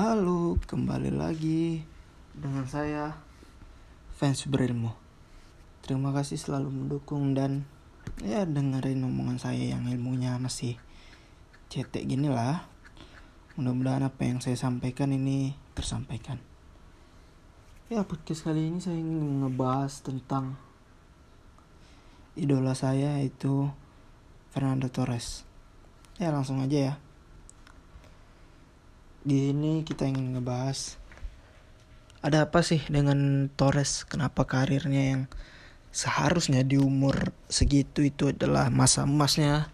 Halo, kembali lagi dengan saya fans berilmu. Terima kasih selalu mendukung dan ya dengerin omongan saya yang ilmunya masih cetek gini lah. Mudah-mudahan apa yang saya sampaikan ini tersampaikan. Ya podcast kali ini saya ingin ngebahas tentang idola saya yaitu Fernando Torres. Ya langsung aja ya di sini kita ingin ngebahas. Ada apa sih dengan Torres? Kenapa karirnya yang seharusnya di umur segitu itu adalah masa emasnya?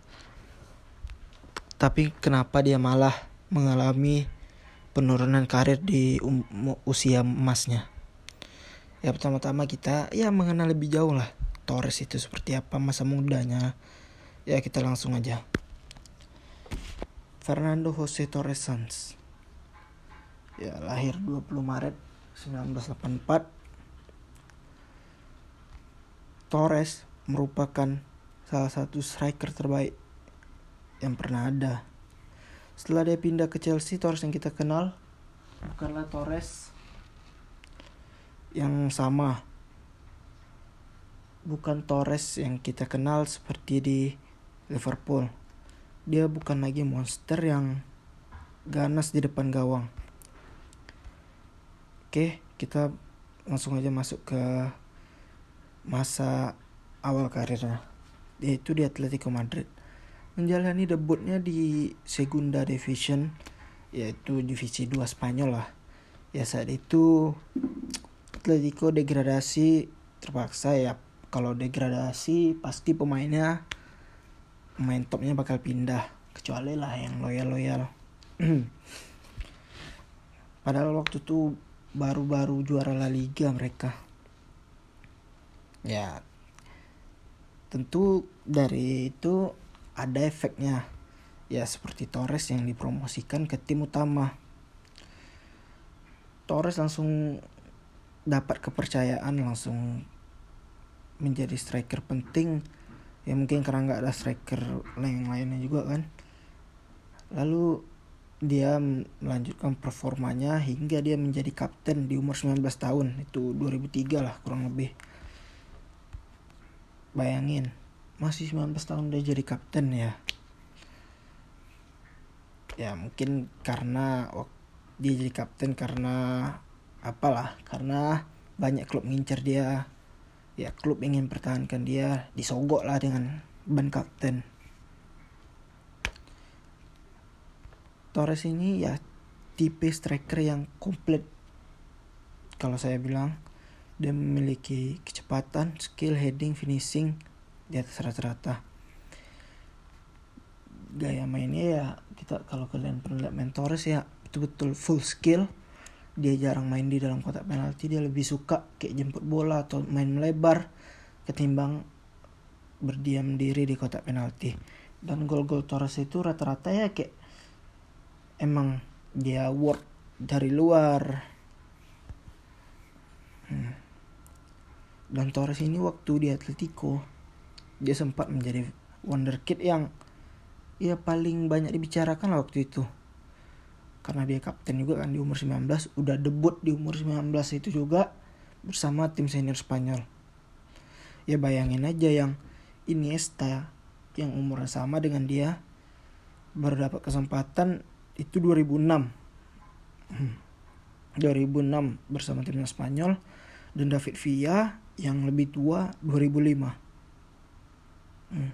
Tapi kenapa dia malah mengalami penurunan karir di um, usia emasnya? Ya pertama-tama kita ya mengenal lebih jauh lah Torres itu seperti apa masa mudanya. Ya kita langsung aja. Fernando Jose Torres Sanz ya lahir 20 Maret 1984 Torres merupakan salah satu striker terbaik yang pernah ada. Setelah dia pindah ke Chelsea Torres yang kita kenal bukanlah Torres yang sama. Bukan Torres yang kita kenal seperti di Liverpool. Dia bukan lagi monster yang ganas di depan gawang Oke, kita langsung aja masuk ke masa awal karirnya, yaitu di Atletico Madrid. Menjalani debutnya di Segunda Division, yaitu divisi 2 Spanyol lah. Ya saat itu Atletico degradasi terpaksa ya. Kalau degradasi pasti pemainnya pemain topnya bakal pindah kecuali lah yang loyal-loyal. Padahal waktu itu baru-baru juara La Liga mereka. Ya, tentu dari itu ada efeknya. Ya seperti Torres yang dipromosikan ke tim utama. Torres langsung dapat kepercayaan langsung menjadi striker penting ya mungkin karena nggak ada striker lain lainnya juga kan lalu dia melanjutkan performanya hingga dia menjadi kapten di umur 19 tahun. Itu 2003 lah kurang lebih. Bayangin masih 19 tahun dia jadi kapten ya. Ya mungkin karena dia jadi kapten karena apalah karena banyak klub ngincer dia. Ya klub ingin pertahankan dia disogok lah dengan ban kapten Torres ini ya tipe striker yang komplit. Kalau saya bilang dia memiliki kecepatan, skill, heading, finishing di atas rata-rata. Gaya mainnya ya kita kalau kalian pernah lihat main Torres ya betul-betul full skill. Dia jarang main di dalam kotak penalti, dia lebih suka kayak jemput bola atau main melebar ketimbang berdiam diri di kotak penalti. Dan gol-gol Torres itu rata-rata ya kayak emang dia work dari luar. Hmm. dan Torres ini waktu di Atletico dia sempat menjadi wonderkid yang ya paling banyak dibicarakan lah waktu itu. Karena dia kapten juga kan di umur 19 udah debut di umur 19 itu juga bersama tim senior Spanyol. Ya bayangin aja yang Iniesta yang umurnya sama dengan dia baru dapat kesempatan itu 2006 2006 bersama timnas Spanyol dan David Villa yang lebih tua 2005 hmm.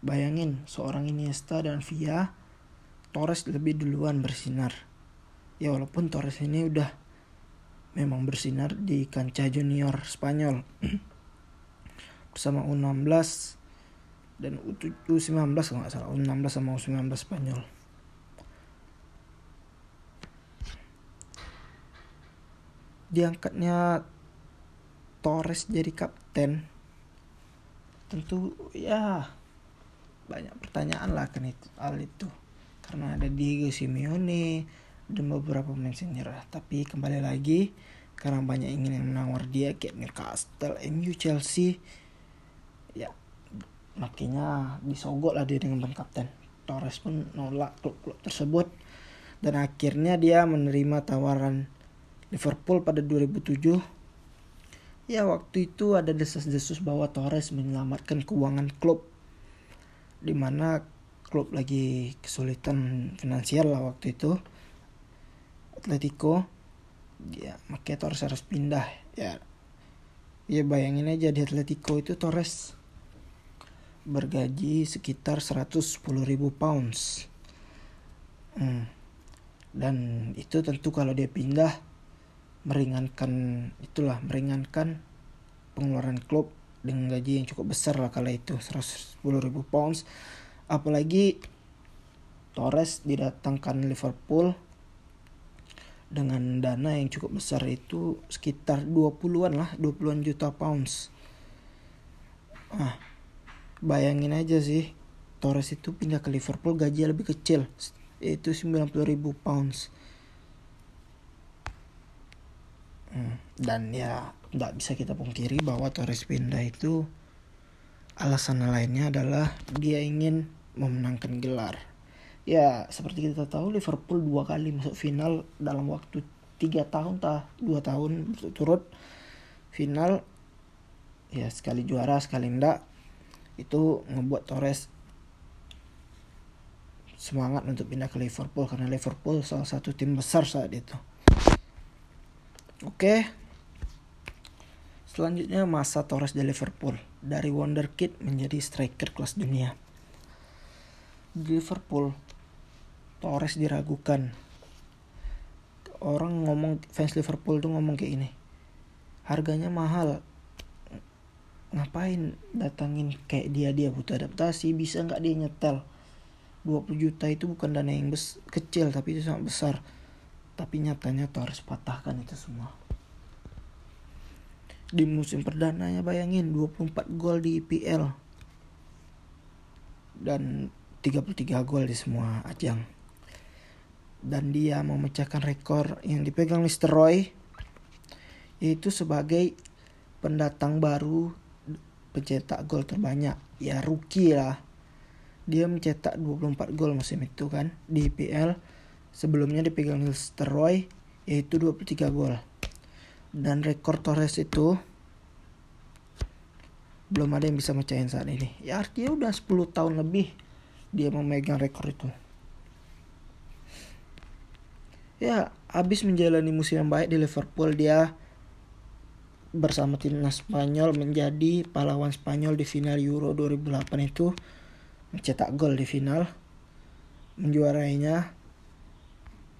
bayangin seorang Iniesta dan Villa Torres lebih duluan bersinar. Ya walaupun Torres ini udah memang bersinar di kancah junior Spanyol. Bersama U16 dan U19 kalau nggak salah U16 sama U19 Spanyol diangkatnya Torres jadi kapten. Tentu ya banyak pertanyaan lah kan itu hal itu. Karena ada Diego Simeone dan beberapa pemain senior. Tapi kembali lagi karena banyak ingin yang menawar dia kayak Newcastle, MU, Chelsea ya makanya disogok lah dia dengan ban kapten. Torres pun nolak klub-klub tersebut. Dan akhirnya dia menerima tawaran Liverpool pada 2007 ya waktu itu ada desas-desus bahwa Torres menyelamatkan keuangan klub di mana klub lagi kesulitan finansial lah waktu itu. Atletico ya makanya Torres harus pindah ya. Ya bayangin aja di Atletico itu Torres bergaji sekitar 110 ribu pounds. Hmm. dan itu tentu kalau dia pindah meringankan itulah meringankan pengeluaran klub dengan gaji yang cukup besar lah kala itu 110 ribu pounds. Apalagi Torres didatangkan Liverpool dengan dana yang cukup besar itu sekitar 20-an lah 20-an juta pounds. Ah bayangin aja sih Torres itu pindah ke Liverpool gaji lebih kecil itu 90 ribu pounds hmm, dan ya tidak bisa kita pungkiri bahwa Torres pindah itu alasan lainnya adalah dia ingin memenangkan gelar. Ya seperti kita tahu Liverpool dua kali masuk final dalam waktu tiga tahun tah dua tahun turut final. Ya sekali juara sekali enggak itu ngebuat Torres semangat untuk pindah ke Liverpool karena Liverpool salah satu tim besar saat itu oke. Selanjutnya masa Torres di Liverpool. Dari wonderkid menjadi striker kelas dunia. Di Liverpool Torres diragukan. Orang ngomong fans Liverpool tuh ngomong kayak ini harganya mahal. Ngapain datangin kayak dia? Dia butuh adaptasi. Bisa nggak dia nyetel? 20 juta itu bukan dana yang kecil tapi itu sangat besar tapi nyatanya Torres patahkan itu semua. Di musim perdananya bayangin 24 gol di IPL dan 33 gol di semua ajang. Dan dia memecahkan rekor yang dipegang Mr. Roy yaitu sebagai pendatang baru pencetak gol terbanyak. Ya rookie lah. Dia mencetak 24 gol musim itu kan di IPL sebelumnya dipegang. Roy yaitu 23 gol. Dan rekor Torres itu belum ada yang bisa mecahin saat ini. Ya artinya udah 10 tahun lebih dia memegang rekor itu. Ya habis menjalani musim yang baik di Liverpool dia bersama timnas Spanyol menjadi pahlawan Spanyol di final Euro 2008 itu mencetak gol di final menjuarainya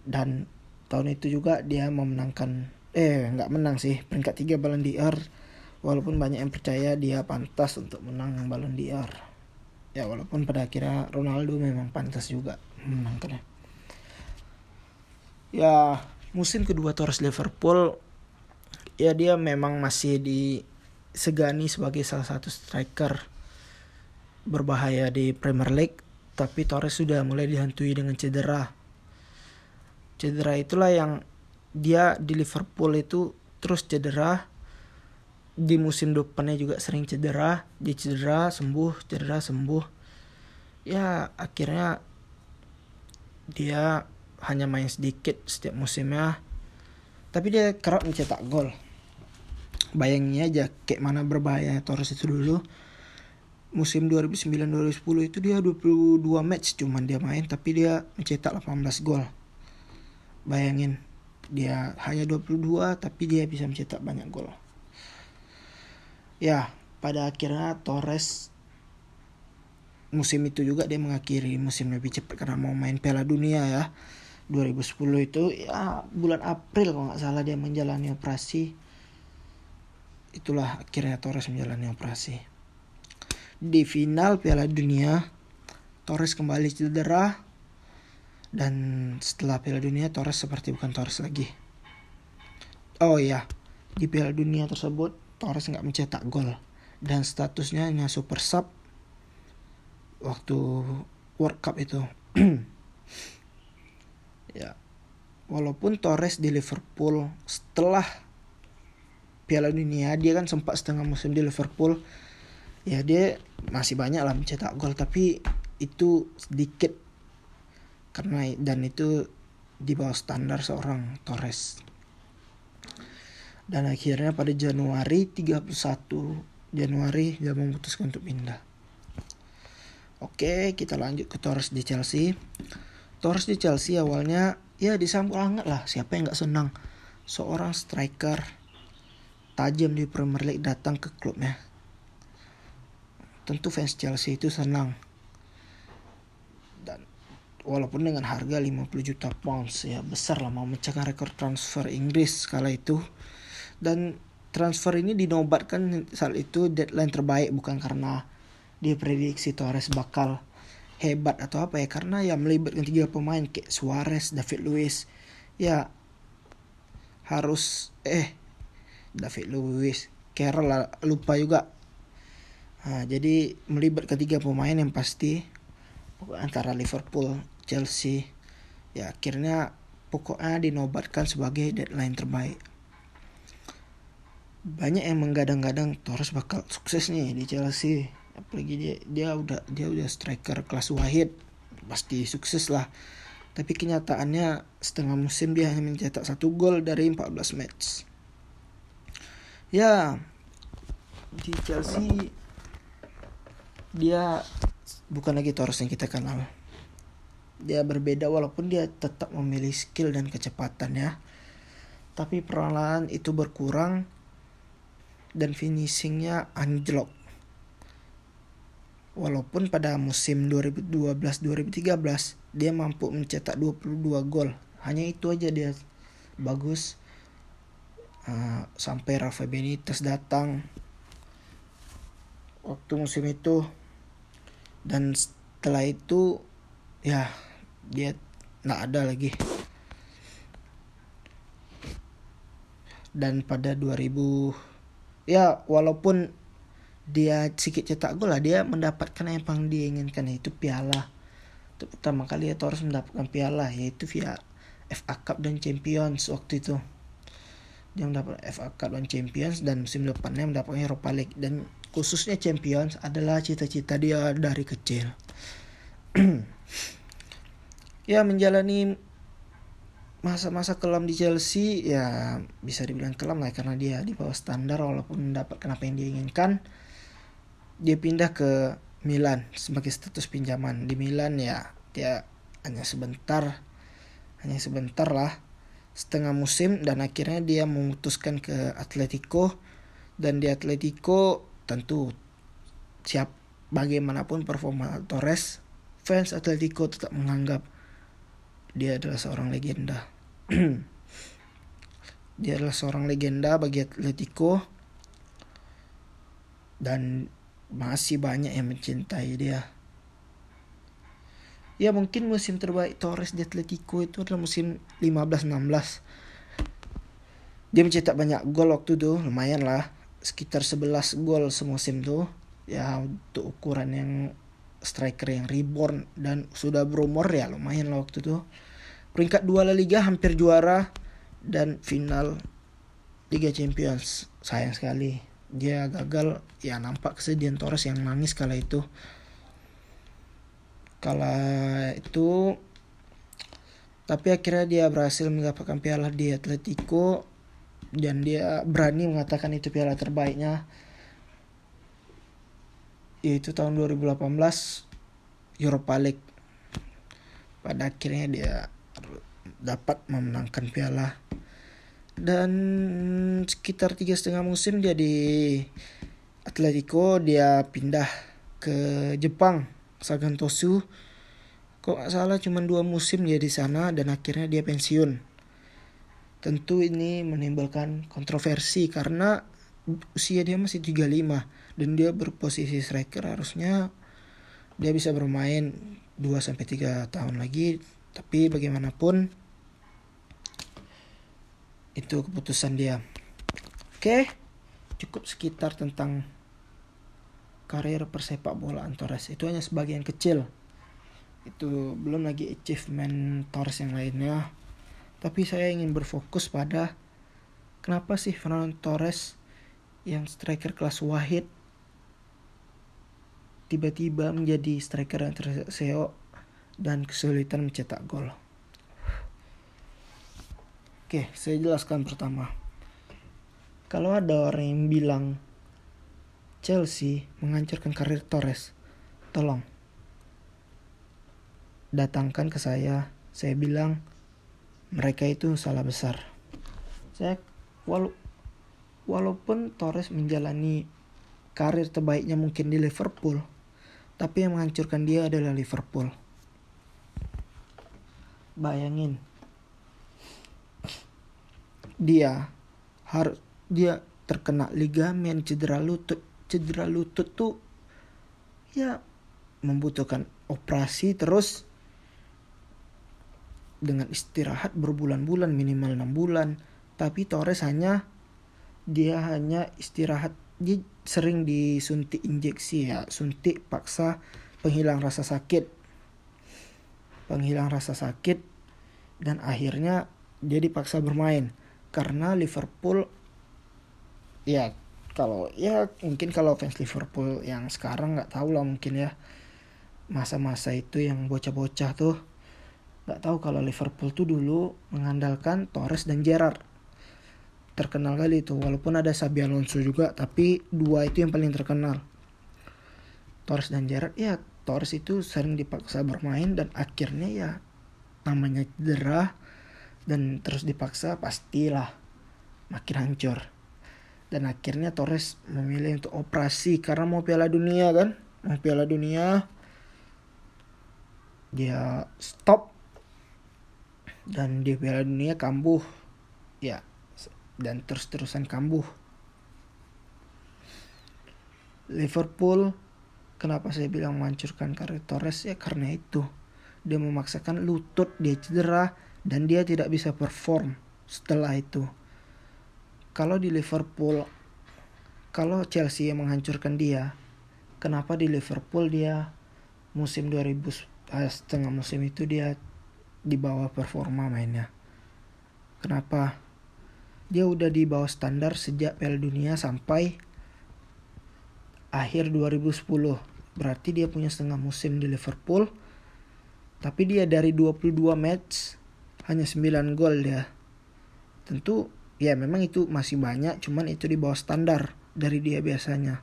dan tahun itu juga dia memenangkan eh nggak menang sih peringkat tiga Ballon d'Or. Walaupun banyak yang percaya dia pantas untuk menang Ballon d'Or. Ya walaupun pada akhirnya Ronaldo memang pantas juga menangkannya ya musim kedua Torres Liverpool ya dia memang masih disegani sebagai salah satu striker berbahaya di Premier League. Tapi Torres sudah mulai dihantui dengan cedera cedera. Itulah yang dia di Liverpool itu terus cedera. Di musim depannya juga sering cedera. Dia cedera sembuh cedera sembuh. Ya akhirnya dia hanya main sedikit setiap musimnya. Tapi dia kerap mencetak gol. Bayangin aja kayak mana berbahaya Torres itu dulu. Musim 2009-2010 itu dia 22 match cuman dia main tapi dia mencetak 18 gol bayangin dia hanya 22 tapi dia bisa mencetak banyak gol. Ya pada akhirnya Torres musim itu juga dia mengakhiri musim lebih cepat karena mau main Piala Dunia ya. 2010 itu ya bulan April kalau nggak salah dia menjalani operasi. Itulah akhirnya Torres menjalani operasi. Di final Piala Dunia Torres kembali cedera dan setelah Piala Dunia Torres seperti bukan Torres lagi. Oh iya di Piala Dunia tersebut Torres nggak mencetak gol. Dan statusnya hanya super sub waktu World Cup itu. Ya walaupun Torres di Liverpool setelah Piala Dunia dia kan sempat setengah musim di Liverpool. Ya dia masih banyak lah mencetak gol tapi itu sedikit karena dan itu di bawah standar seorang Torres. Dan akhirnya pada Januari 31 Januari dia memutuskan untuk pindah. Oke, kita lanjut ke Torres di Chelsea. Torres di Chelsea awalnya ya disambut hangat lah. Siapa yang nggak senang seorang striker tajam di Premier League datang ke klubnya. Tentu fans Chelsea itu senang walaupun dengan harga 50 juta pounds ya besar lah mau memecahkan rekor transfer Inggris kala itu. Dan transfer ini dinobatkan saat itu deadline terbaik bukan karena dia prediksi Torres bakal hebat atau apa ya karena ya melibatkan tiga pemain kayak Suarez, David Luiz. Ya harus eh David Luiz, Carroll lupa juga. Nah, jadi melibatkan tiga pemain yang pasti antara Liverpool, Chelsea. Ya akhirnya pokoknya dinobatkan sebagai deadline terbaik. Banyak yang menggadang-gadang Torres bakal sukses nih di Chelsea. Apalagi dia dia udah dia udah striker kelas wahid. Pasti sukses lah. Tapi kenyataannya setengah musim dia hanya mencetak satu gol dari 14 match. Ya di Chelsea dia bukan lagi Torres yang kita kenal dia berbeda walaupun dia tetap memilih skill dan kecepatan ya. Tapi perlahan itu berkurang dan finishingnya anjlok. Walaupun pada musim 2012-2013 dia mampu mencetak 22 gol. Hanya itu aja dia. Bagus. Uh, sampai Rafa Benitez datang. Waktu musim itu. Dan setelah itu ya dia nggak ada lagi. Dan pada 2000 ya walaupun dia sedikit cetak gol lah dia mendapatkan apa yang dia inginkan yaitu piala. Itu pertama kali ya harus mendapatkan piala yaitu via FA Cup dan Champions waktu itu. Dia mendapat FA Cup dan Champions dan musim depannya mendapatkan Europa League. Dan khususnya Champions adalah cita-cita dia dari kecil ya menjalani masa-masa kelam di Chelsea ya bisa dibilang kelam lah karena dia di bawah standar walaupun mendapatkan apa yang dia inginkan. Dia pindah ke Milan sebagai status pinjaman. Di Milan ya dia hanya sebentar hanya sebentar lah setengah musim dan akhirnya dia memutuskan ke Atletico. Dan di Atletico tentu siap bagaimanapun performa Torres fans Atletico tetap menganggap dia adalah seorang legenda. dia adalah seorang legenda bagi Atletico dan masih banyak yang mencintai dia. Ya mungkin musim terbaik Torres di Atletico itu adalah musim 15-16. Dia mencetak banyak gol waktu itu, lumayan lah. Sekitar 11 gol semusim tuh. Ya untuk ukuran yang striker yang reborn dan sudah berumur ya lumayan lah waktu itu. Peringkat dua La Liga hampir juara dan final Liga Champions. Sayang sekali dia gagal ya nampak kesedihan Torres yang nangis kala itu. Kala itu tapi akhirnya dia berhasil mendapatkan piala di Atletico dan dia berani mengatakan itu piala terbaiknya yaitu tahun 2018 Europa League. Pada akhirnya dia dapat memenangkan piala. Dan sekitar tiga setengah musim dia di Atletico dia pindah ke Jepang Sagan Tosu kok gak salah cuma dua musim dia di sana dan akhirnya dia pensiun. Tentu ini menimbulkan kontroversi karena usia dia masih 35 dan dia berposisi striker harusnya dia bisa bermain 2 sampai 3 tahun lagi. Tapi bagaimanapun itu keputusan dia. Oke cukup sekitar tentang karir persepak bolaan Torres itu hanya sebagian kecil. Itu belum lagi achievement Torres yang lainnya. Tapi saya ingin berfokus pada kenapa sih Fernando Torres yang striker kelas wahid tiba-tiba menjadi striker yang terseo dan kesulitan mencetak gol. Oke, saya jelaskan pertama. Kalau ada orang yang bilang Chelsea menghancurkan karir Torres, tolong datangkan ke saya. Saya bilang mereka itu salah besar. Saya wala walaupun Torres menjalani karir terbaiknya mungkin di Liverpool, tapi yang menghancurkan dia adalah Liverpool. Bayangin, dia harus dia terkena ligamen cedera lutut cedera lutut tuh ya membutuhkan operasi terus dengan istirahat berbulan-bulan minimal 6 bulan tapi Torres hanya dia hanya istirahat dia sering disuntik injeksi ya suntik paksa penghilang rasa sakit. Penghilang rasa sakit dan akhirnya dia dipaksa bermain karena Liverpool ya kalau ya mungkin kalau fans Liverpool yang sekarang nggak tahu lah mungkin ya masa-masa itu yang bocah-bocah tuh. Nggak tahu kalau Liverpool tuh dulu mengandalkan Torres dan Gerrard terkenal kali itu. Walaupun ada Xabi Alonso juga tapi dua itu yang paling terkenal. Torres dan Gerrard ya Torres itu sering dipaksa bermain dan akhirnya ya namanya cedera dan terus dipaksa pastilah makin hancur. Dan akhirnya Torres memilih untuk operasi karena mau Piala Dunia kan? Mau Piala Dunia dia stop. Dan di Piala Dunia kambuh. Ya dan terus-terusan kambuh Liverpool kenapa saya bilang menghancurkan karir Torres ya karena itu dia memaksakan lutut dia cedera dan dia tidak bisa perform setelah itu. Kalau di Liverpool, kalau Chelsea yang menghancurkan dia, kenapa di Liverpool dia musim 2000 eh, setengah musim itu dia di bawah performa mainnya? Kenapa? Dia udah di bawah standar sejak Piala Dunia sampai akhir 2010. Berarti dia punya setengah musim di Liverpool. Tapi dia dari 22 match hanya 9 gol dia. Tentu ya memang itu masih banyak cuman itu di bawah standar dari dia biasanya.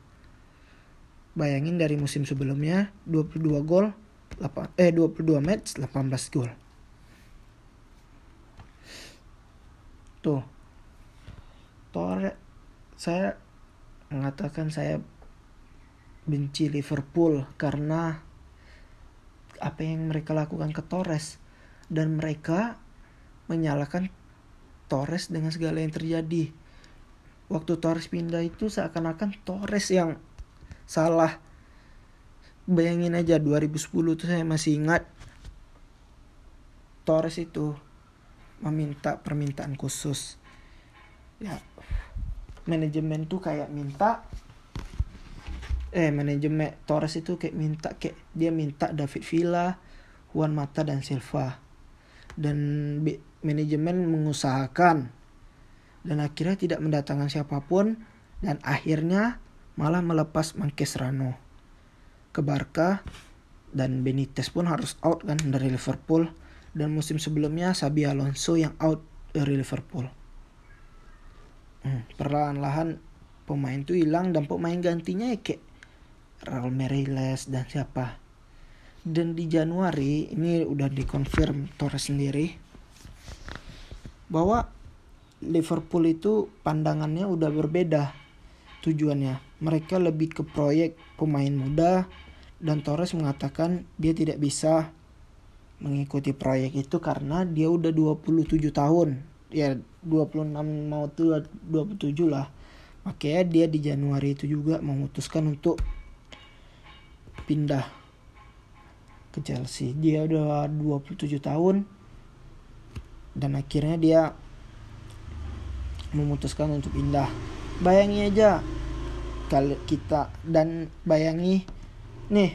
Bayangin dari musim sebelumnya 22 gol 8 eh 22 match 18 gol. Tuh. Torre saya mengatakan saya benci Liverpool karena apa yang mereka lakukan ke Torres dan mereka menyalahkan Torres dengan segala yang terjadi. Waktu Torres pindah itu seakan-akan Torres yang salah. Bayangin aja 2010 itu saya masih ingat Torres itu meminta permintaan khusus. Ya, manajemen tuh kayak minta eh manajemen Torres itu kayak minta kayak dia minta David Villa, Juan Mata dan Silva. Dan manajemen mengusahakan. Dan akhirnya tidak mendatangkan siapa pun dan akhirnya malah melepas Rano ke Barca dan Benitez pun harus out kan dari Liverpool. Dan musim sebelumnya Sabi Alonso yang out dari Liverpool. Perlahan-lahan pemain itu hilang dan pemain gantinya ya kayak Raul Meireles dan siapa. Dan di Januari ini udah dikonfirm Torres sendiri bahwa Liverpool itu pandangannya udah berbeda tujuannya. Mereka lebih ke proyek pemain muda dan Torres mengatakan dia tidak bisa mengikuti proyek itu karena dia udah 27 tahun ya 26 mau tuh 27 lah makanya dia di Januari itu juga memutuskan untuk pindah ke Chelsea. Dia udah 27 tahun dan akhirnya dia memutuskan untuk pindah. Bayangi aja kalau kita dan bayangi nih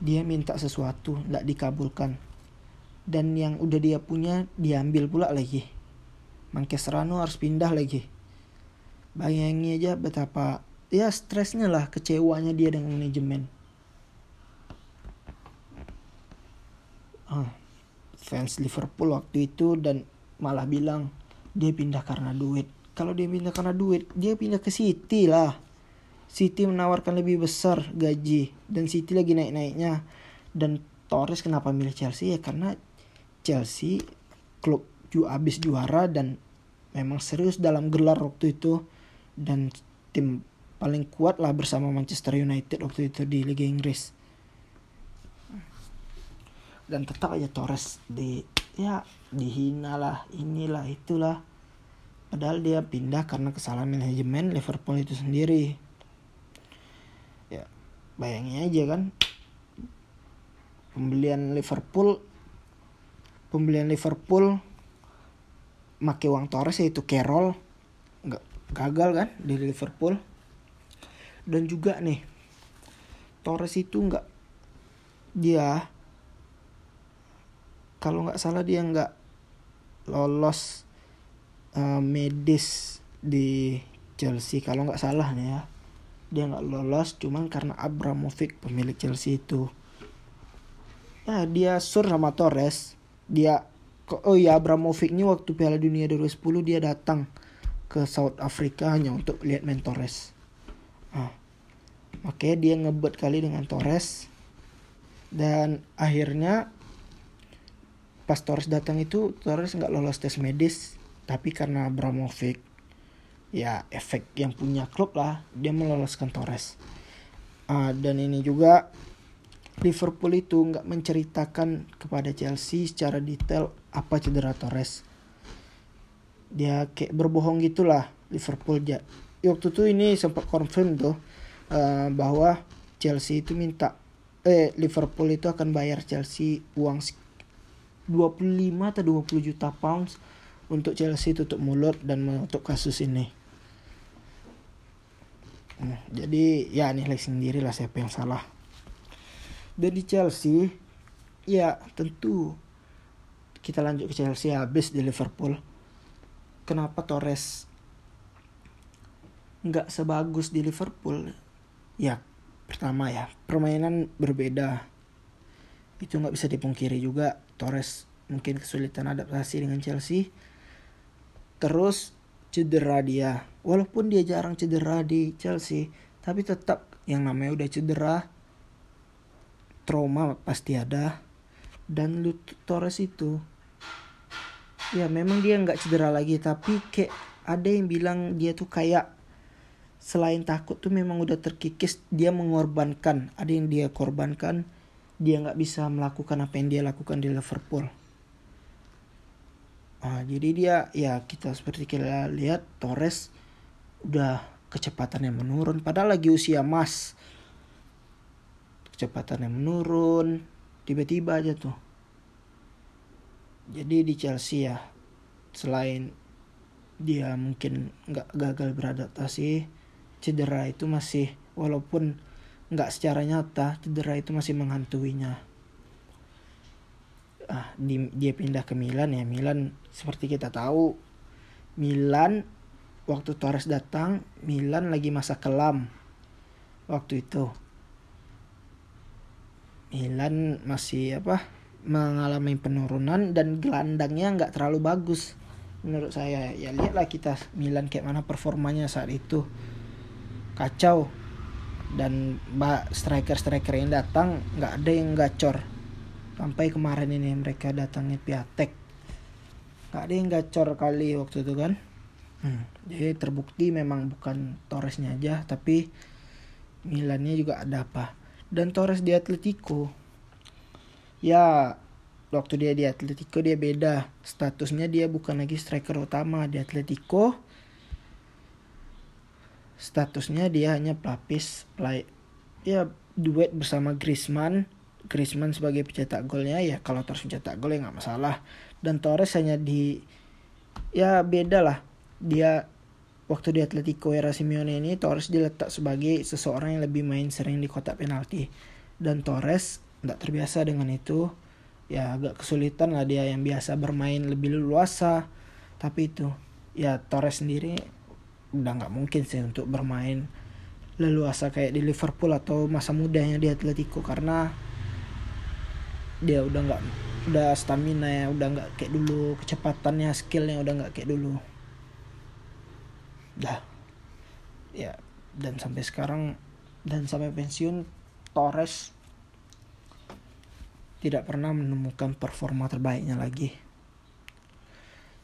dia minta sesuatu nggak dikabulkan dan yang udah dia punya diambil pula lagi. Serrano harus pindah lagi. Bayangi aja betapa ya stresnya lah kecewanya dia dengan manajemen. uh, fans Liverpool waktu itu dan malah bilang dia pindah karena duit kalau dia pindah karena duit dia pindah ke City lah City menawarkan lebih besar gaji dan City lagi naik-naiknya dan Torres kenapa milih Chelsea ya karena Chelsea klub ju abis juara dan memang serius dalam gelar waktu itu. Dan tim paling kuat lah bersama Manchester United waktu itu di Liga Inggris. Dan tetap aja Torres di ya dihina lah inilah itulah. Padahal dia pindah karena kesalahan manajemen Liverpool itu sendiri. Ya bayangin aja kan pembelian Liverpool pembelian Liverpool make uang Torres yaitu Carroll. Nggak gagal kan di Liverpool. Dan juga nih Torres itu nggak dia kalau nggak salah dia nggak lolos uh, medis di Chelsea. Kalau nggak salah nih ya dia nggak lolos cuman karena Abramovich pemilik Chelsea itu. Ya dia sur sama Torres dia oh ya Abramovich ini waktu Piala Dunia 2010 dia datang ke South Africa hanya untuk lihat main Torres. Ah, makanya dia ngebet kali dengan Torres. Dan akhirnya pas Torres datang itu Torres nggak lolos tes medis. Tapi karena Abramovich ya efek yang punya klub lah dia meloloskan Torres. Uh, dan ini juga Liverpool itu nggak menceritakan kepada Chelsea secara detail apa cedera Torres dia kayak berbohong gitulah Liverpool ya waktu itu ini sempat confirm tuh uh, bahwa Chelsea itu minta eh Liverpool itu akan bayar Chelsea uang 25 atau 20 juta pounds untuk Chelsea tutup mulut dan menutup kasus ini. Nah, jadi ya nilai sendiri lah siapa yang salah. Dan di Chelsea, ya tentu kita lanjut ke Chelsea habis di Liverpool. Kenapa Torres nggak sebagus di Liverpool? Ya pertama ya permainan berbeda. Itu nggak bisa dipungkiri juga Torres mungkin kesulitan adaptasi dengan Chelsea. Terus cedera dia. Walaupun dia jarang cedera di Chelsea, tapi tetap yang namanya udah cedera trauma pasti ada. Dan Torres itu ya memang dia nggak cedera lagi tapi kayak ada yang bilang dia tuh kayak selain takut tuh memang udah terkikis dia mengorbankan ada yang dia korbankan dia nggak bisa melakukan apa yang dia lakukan di Liverpool. Nah, jadi dia ya kita seperti kita lihat Torres udah kecepatannya menurun padahal lagi usia emas. Kecepatannya menurun tiba-tiba aja tuh. Jadi di Chelsea ya selain dia mungkin nggak gagal beradaptasi cedera itu masih walaupun nggak secara nyata cedera itu masih menghantuinya ah di, dia pindah ke Milan ya Milan seperti kita tahu Milan waktu Torres datang Milan lagi masa kelam waktu itu Milan masih apa mengalami penurunan dan gelandangnya nggak terlalu bagus. Menurut saya ya lihatlah kita Milan kayak mana performanya saat itu. Kacau. Dan mbak striker-striker yang datang nggak ada yang gacor. Sampai kemarin ini mereka datangnya Piatek. Nggak ada yang gacor kali waktu itu kan. Hmm, jadi terbukti memang bukan Torresnya aja tapi Milannya juga ada apa dan Torres di Atletico. Ya waktu dia di Atletico dia beda. Statusnya dia bukan lagi striker utama di Atletico. Statusnya dia hanya pelapis play ya duet bersama Griezmann. Griezmann sebagai pencetak golnya ya kalau Torres mencetak gol ya nggak masalah. Dan Torres hanya di ya beda lah. Dia waktu di Atletico era Simeone ini Torres diletak sebagai seseorang yang lebih main sering di kotak penalti. Dan Torres tidak terbiasa dengan itu. Ya agak kesulitan lah dia yang biasa bermain lebih luasa tapi itu ya Torres sendiri udah nggak mungkin sih untuk bermain leluasa kayak di Liverpool atau masa mudanya di Atletico. Karena dia udah nggak udah stamina ya udah nggak kayak dulu kecepatannya skillnya udah nggak kayak dulu dah. Ya dan sampai sekarang dan sampai pensiun Torres tidak pernah menemukan performa terbaiknya lagi.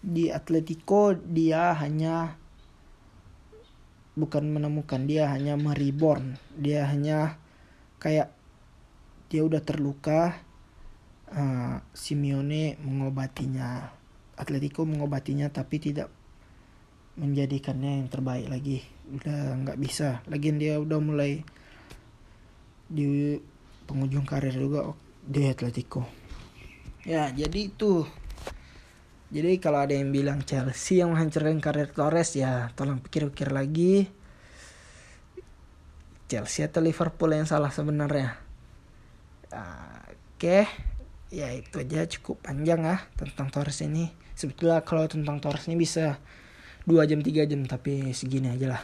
Di Atletico dia hanya bukan menemukan dia hanya mereborn. Dia hanya kayak dia udah terluka uh, Simeone mengobatinya Atletico mengobatinya tapi tidak menjadikannya yang terbaik lagi. Udah nggak bisa. Lagi dia udah mulai di penghujung karir juga di Atletico. Ya jadi itu. Jadi kalau ada yang bilang Chelsea yang menghancurkan karir Torres ya tolong pikir-pikir lagi. Chelsea atau Liverpool yang salah sebenarnya? Oke okay ya itu aja cukup panjang ah tentang Torres ini. Sebetulnya kalau tentang Torres ini bisa dua jam tiga jam tapi segini aja lah.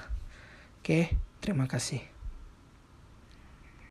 Oke terima kasih